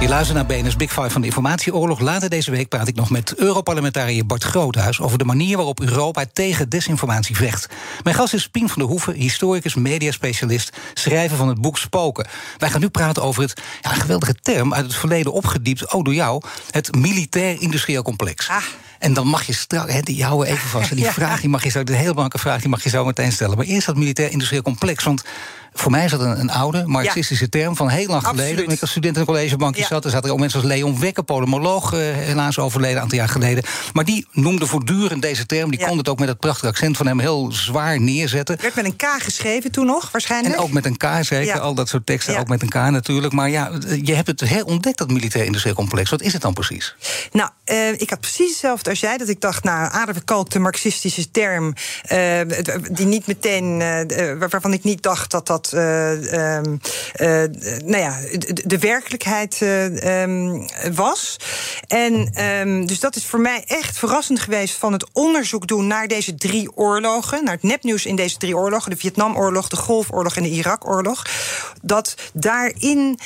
Je luistert naar BNS Big Five van de informatieoorlog. Later deze week praat ik nog met Europarlementariër Bart Groothuis... over de manier waarop Europa tegen desinformatie vecht. Mijn gast is Pien van der Hoeven, historicus, mediaspecialist... schrijver van het boek Spoken. Wij gaan nu praten over het ja, geweldige term... uit het verleden opgediept, ook door jou... het militair-industrieel complex. Ah. En dan mag je straks, hè, die houden even vast. En die Ja. vraag, die mag je zo, de heel belangrijke vraag, die mag je zo meteen stellen. Maar eerst dat militair-industrieel complex. Want voor mij is dat een, een oude marxistische term van heel lang geleden. Toen ik als student in een collegebankje Ja. zat, er zaten ook mensen als Leon Wekker, polemoloog, eh, helaas overleden een aantal jaar geleden. Maar die noemde voortdurend deze term. Die Ja. kon het ook met het prachtige accent van hem heel zwaar neerzetten. Werd met een K geschreven toen nog, waarschijnlijk. En ook met een K zeker, al dat soort teksten, ook met een K natuurlijk. Maar ja, je hebt het heel ontdekt, dat militair-industrieel complex. Wat is het dan precies? Nou, eh, ik had precies hetzelfde als jij. Dat ik dacht, nou, aardeverkalkte marxistische term... eh, die niet meteen... waarvan ik niet dacht dat dat... eh, ehm, eh, nou ja, de, werkelijkheid eh, ehm, was. En ehm, dus dat is voor mij echt verrassend geweest... van het onderzoek doen naar deze drie oorlogen... naar het nepnieuws in deze drie oorlogen... de Vietnamoorlog, de Golfoorlog en de Irakoorlog... dat daarin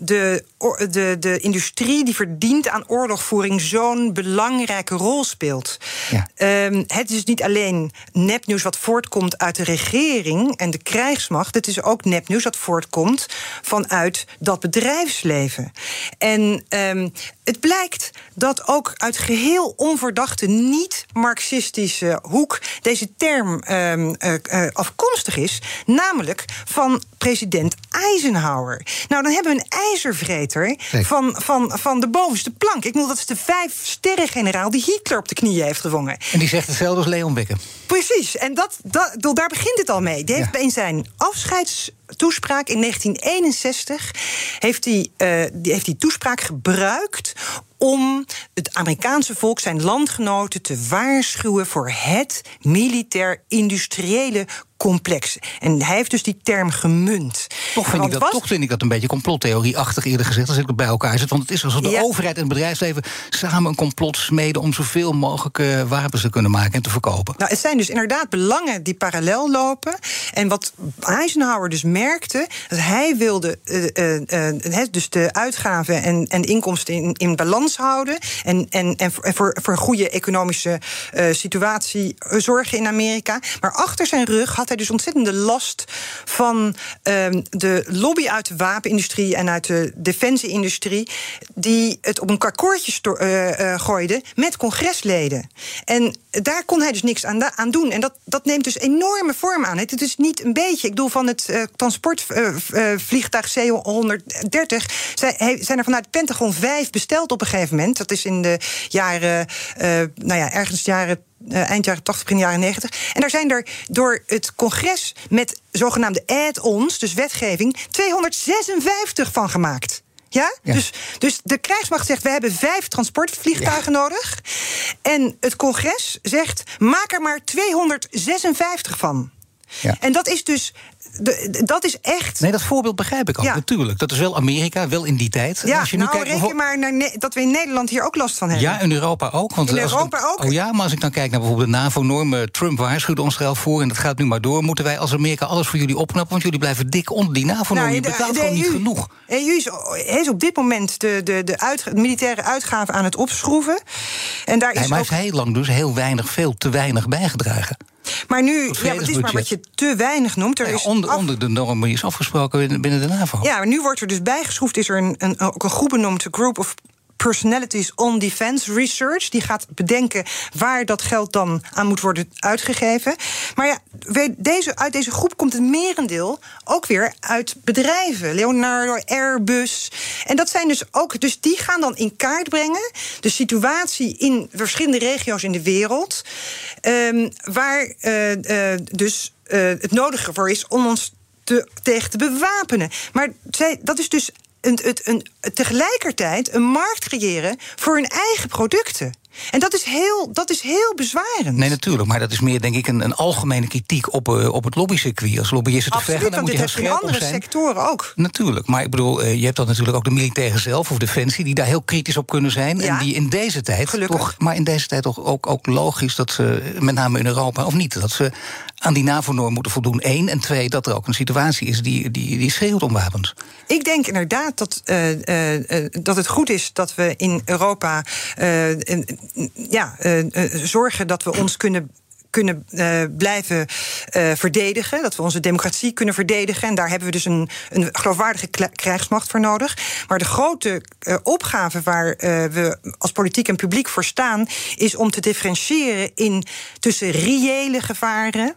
de, de, de industrie die verdient aan oorlogvoering... zo'n belangrijke rol speelt. Ja. Ehm, het is niet alleen nepnieuws wat voortkomt uit de regering en de krijgsmacht. Het is ook nepnieuws dat voortkomt vanuit dat bedrijfsleven. En ehm, het blijkt dat ook uit geheel onverdachte, niet-marxistische hoek deze term ehm, eh, eh, afkomstig is, namelijk van president Eisenhower. Nou, dan hebben we een ijzervreter Zeker. van, van, van de bovenste plank. Ik bedoel, dat is de vijf-sterren-generaal die Hitler op de knieën heeft gedwongen. En die zegt hetzelfde als Leon Wekker. Precies, en dat, dat, daar begint het al mee. Die heeft Ja. in zijn afscheidstoespraak in 1961 heeft hij, eh, die heeft die toespraak gebruikt om het Amerikaanse volk, zijn landgenoten, te waarschuwen voor het militair-industriële complex. En hij heeft dus die term gemunt. Toch vind, ik dat, toch vind ik dat een beetje complottheorieachtig eerder gezegd... als ik het bij elkaar zet. Want het is alsof de overheid en het bedrijfsleven... samen een complot smeden om zoveel mogelijk uh, wapens te kunnen maken en te verkopen. Nou, het zijn dus inderdaad belangen die parallel lopen. En wat Eisenhower dus merkte... dat hij wilde uh, uh, dus de uitgaven en, en inkomsten in, in balans houden... en, en, en voor, voor een goede economische situatie zorgen in Amerika. Maar achter zijn rug had hij dus ontzettende last van uh, de lobby uit de wapenindustrie en uit de defensieindustrie, die het op een kakkoordje uh, uh, gooide met congresleden. En daar kon hij dus niks aan, aan, doen. En dat, dat neemt dus enorme vorm aan. Het is niet een beetje. Ik bedoel, van het uh, transportvliegtuig C-130 zijn er vanuit het Pentagon vijf besteld op een gegeven moment. Dat is in de jaren, nou ja, ergens jaren eind jaren 80, begin jaren 90. En daar zijn er door het congres met zogenaamde add-ons, dus wetgeving, 256 van gemaakt. Ja? Dus, dus de krijgsmacht zegt: we hebben vijf transportvliegtuigen nodig. En het congres zegt: maak er maar 256 van. Ja. En dat is dus de, dat is echt. Nee, dat voorbeeld begrijp ik ook, ja. natuurlijk. Dat is wel Amerika, wel in die tijd. Ja, als je nu nou, kijkt, reken maar naar dat we in Nederland hier ook last van hebben. Ja, in Europa ook. Want in Europa ook. Oh ja, maar als ik dan kijk naar bijvoorbeeld de NAVO-normen... Trump waarschuwde ons er al voor en dat gaat nu maar door... moeten wij als Amerika alles voor jullie opknappen... want jullie blijven dik onder die NAVO-normen. Nou, je betaalt gewoon niet genoeg. EU is, is, op dit moment de, de, de, uit, militaire uitgaven aan het opschroeven. En daar is hij, maar ook... heeft heel lang dus heel weinig, veel te weinig bijgedragen. Maar nu, ja, het is maar wat je te weinig noemt. Er is onder, onder de normen is afgesproken binnen de NAVO. Ja, maar nu wordt er dus bijgeschroefd. Is er een, een, ook een groep benoemd, de Group of Personalities on Defense Research. Die gaat bedenken waar dat geld dan aan moet worden uitgegeven. Maar ja, deze, uit deze groep komt het merendeel ook weer uit bedrijven. Leonardo, Airbus. En dat zijn dus ook. Dus die gaan dan in kaart brengen de situatie in verschillende regio's in de wereld. Um, waar uh, uh, dus het nodige voor is om ons te, tegen te bewapenen. Maar zij, dat is dus een, een, een, tegelijkertijd een markt creëren voor hun eigen producten. En dat is heel, dat is heel bezwarend. Nee, natuurlijk. Maar dat is meer, denk ik, een, een algemene kritiek op, uh, op het lobbycircuit. Als lobbyisten te vechten, dan moet je heel scherp in andere sectoren ook. Natuurlijk. Maar ik bedoel, uh, je hebt dan natuurlijk ook de militairen zelf of defensie... die daar heel kritisch op kunnen zijn. Ja. En die in deze tijd Gelukkig. toch... Maar in deze tijd toch ook, ook logisch dat ze, met name in Europa... of niet, dat ze aan die NAVO-norm moeten voldoen. Eén. En twee, dat er ook een situatie is die, die, die schreeuwt om wapens. Ik denk inderdaad dat, uh, dat het goed is dat we in Europa ja, zorgen dat we ons kunnen kunnen uh, blijven verdedigen. Dat we onze democratie kunnen verdedigen. En daar hebben we dus een, een geloofwaardige krijgsmacht voor nodig. Maar de grote opgave waar we als politiek en publiek voor staan, is om te differentiëren in tussen reële gevaren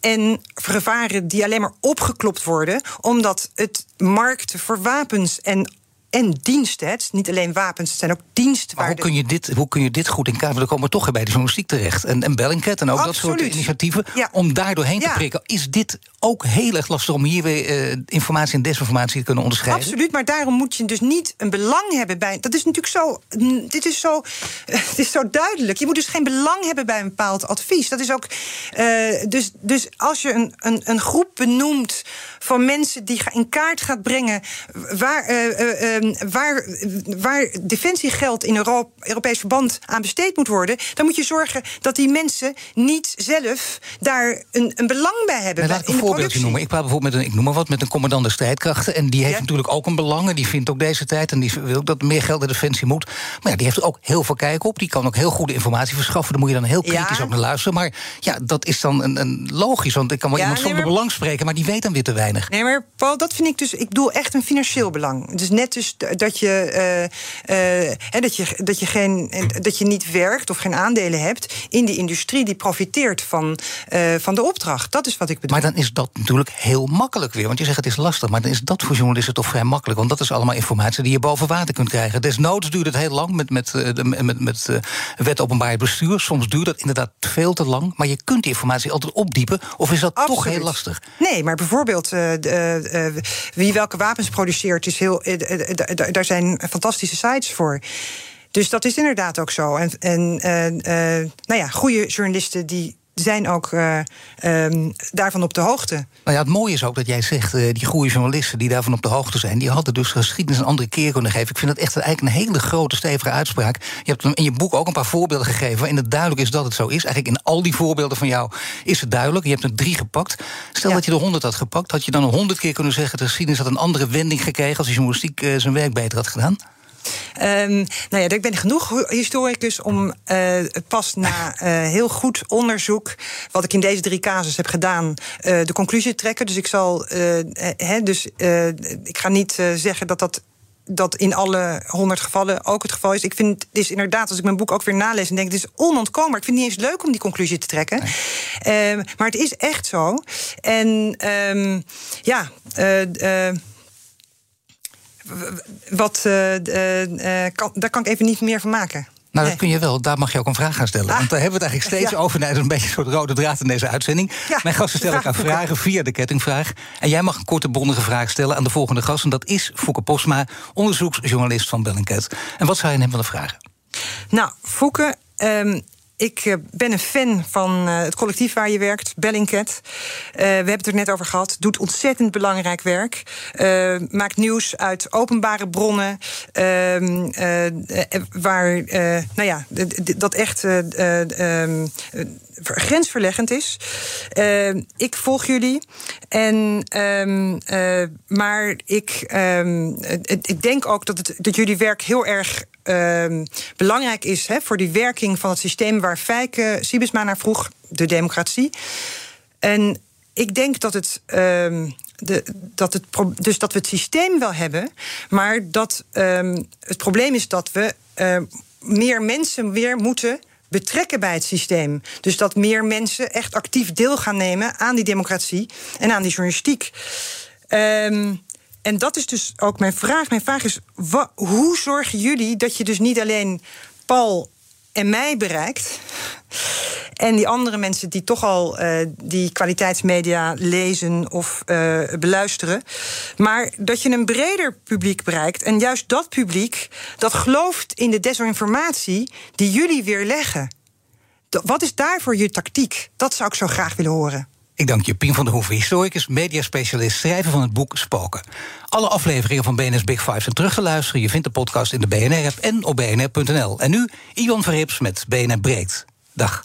en gevaren die alleen maar opgeklopt worden, omdat het markt voor wapens en en diensten. Het niet alleen wapens, het zijn ook diensten. Maar hoe, kun je dit, hoe kun je dit goed in kaart? We komen toch bij de journalistiek terecht. En, en Bellingcat en ook Absoluut. dat soort initiatieven. Om daar doorheen te prikken. Is dit ook heel erg lastig om hier weer uh, informatie en desinformatie te kunnen onderscheiden? Absoluut, maar daarom moet je dus niet een belang hebben bij. Dat is natuurlijk zo. Dit is zo, het is zo duidelijk. Je moet dus geen belang hebben bij een bepaald advies. Dat is ook. Uh, dus, dus als je een, een, een groep benoemt van mensen die in kaart gaat brengen waar, uh, waar, waar defensiegeld in Europa, Europees verband aan besteed moet worden, dan moet je zorgen dat die mensen niet zelf daar een, een belang bij hebben. laat ik een voorbeeldje noemen. Ik praat bijvoorbeeld met een, ik noem maar wat, met een commandant de strijdkrachten. En die heeft ja. natuurlijk ook een belang. En die vindt ook deze tijd. En die wil ook dat meer geld naar defensie moet. Maar ja, die heeft ook heel veel kijk op. Die kan ook heel goede informatie verschaffen. Daar moet je dan heel kritisch ja. op naar luisteren. Maar ja, dat is dan een, een logisch. Want ik kan wel ja, iemand zonder nee, maar... belang spreken, maar die weet dan weer te weinig. Nee, maar Paul, dat vind ik dus. Ik bedoel echt een financieel belang. Dus net dus dat je, uh, uh, dat je, dat je, geen, dat je niet werkt of geen aandelen hebt in die industrie die profiteert van, uh, van de opdracht. Dat is wat ik bedoel. Maar dan is dat natuurlijk heel makkelijk weer. Want je zegt het is lastig, maar dan is dat voor journalisten toch vrij makkelijk. Want dat is allemaal informatie die je boven water kunt krijgen. Desnoods duurt het heel lang met, met, met, met, met wet openbaar bestuur. Soms duurt dat inderdaad veel te lang. Maar je kunt die informatie altijd opdiepen. Of is dat Absoluut. toch heel lastig? Nee, maar bijvoorbeeld wie welke wapens produceert, is heel, daar zijn fantastische sites voor. Dus dat is inderdaad ook zo. En, en eh, eh, nou ja, goede journalisten die zijn ook uh, um, daarvan op de hoogte. Nou ja, het mooie is ook dat jij zegt, uh, die goede journalisten die daarvan op de hoogte zijn, die hadden dus geschiedenis een andere keer kunnen geven. Ik vind dat echt eigenlijk een hele grote, stevige uitspraak. Je hebt in je boek ook een paar voorbeelden gegeven waarin het duidelijk is dat het zo is. Eigenlijk in al die voorbeelden van jou is het duidelijk. Je hebt er drie gepakt. Stel ja. dat je er honderd had gepakt, had je dan honderd keer kunnen zeggen: de geschiedenis had een andere wending gekregen als de journalistiek uh, zijn werk beter had gedaan? Um, nou ja, ik ben genoeg historicus om uh, pas na uh, heel goed onderzoek, wat ik in deze drie casus heb gedaan, uh, de conclusie te trekken. Dus ik zal, he, dus ik ga niet zeggen dat dat dat in alle honderd gevallen ook het geval is. Ik vind het is inderdaad, als ik mijn boek ook weer nalees en denk, het is onontkoombaar. Ik vind het niet eens leuk om die conclusie te trekken. Nee. Uh, maar het is echt zo. En um, ja. Uh, uh, uh, kan, daar kan ik even niet meer van maken. Nou, dat kun je wel. Daar mag je ook een vraag gaan stellen. Ah. Want daar hebben we het eigenlijk steeds ja. over. Dat is een beetje een soort rode draad in deze uitzending. Ja, Mijn gasten stellen elkaar vragen via de kettingvraag. En jij mag een korte bondige vraag stellen aan de volgende gast. En dat is Fouke Posma, onderzoeksjournalist van Bellingcat. En wat zou je hem willen vragen? Nou, Fouke, um, ik eh, ben een fan van uh, het collectief waar je werkt, Bellingcat. Uh, we hebben het er net over gehad. Doet ontzettend belangrijk werk. Maakt nieuws uit openbare bronnen. Ehm, waar, nou ja, dat echt um, grensverleggend is. ik volg jullie. En, um, maar ik, ik denk ook dat, het, dat jullie werk heel erg uh, belangrijk is hè, voor die werking van het systeem waar Fijke Siebesma naar vroeg, de democratie. En ik denk dat het. Uh, de, dat het dus dat we het systeem wel hebben, maar dat um, het probleem is dat we meer mensen weer moeten betrekken bij het systeem. Dus dat meer mensen echt actief deel gaan nemen aan die democratie en aan die journalistiek. Um, en dat is dus ook mijn vraag. Mijn vraag is: hoe zorgen jullie dat je dus niet alleen Paul en mij bereikt. En die andere mensen die toch al uh, die kwaliteitsmedia lezen of uh, beluisteren. Maar dat je een breder publiek bereikt. En juist dat publiek dat gelooft in de desinformatie die jullie weerleggen. Wat is daarvoor je tactiek? Dat zou ik zo graag willen horen. Ik dank je, Pien van der Hoeven, historicus, mediaspecialist, schrijver van het boek Spoken. Alle afleveringen van BNS Big Five zijn terug te luisteren. Je vindt de podcast in de BNR-app en op bnr.nl. En nu Iwan Verrips met BNR Breed. Dag.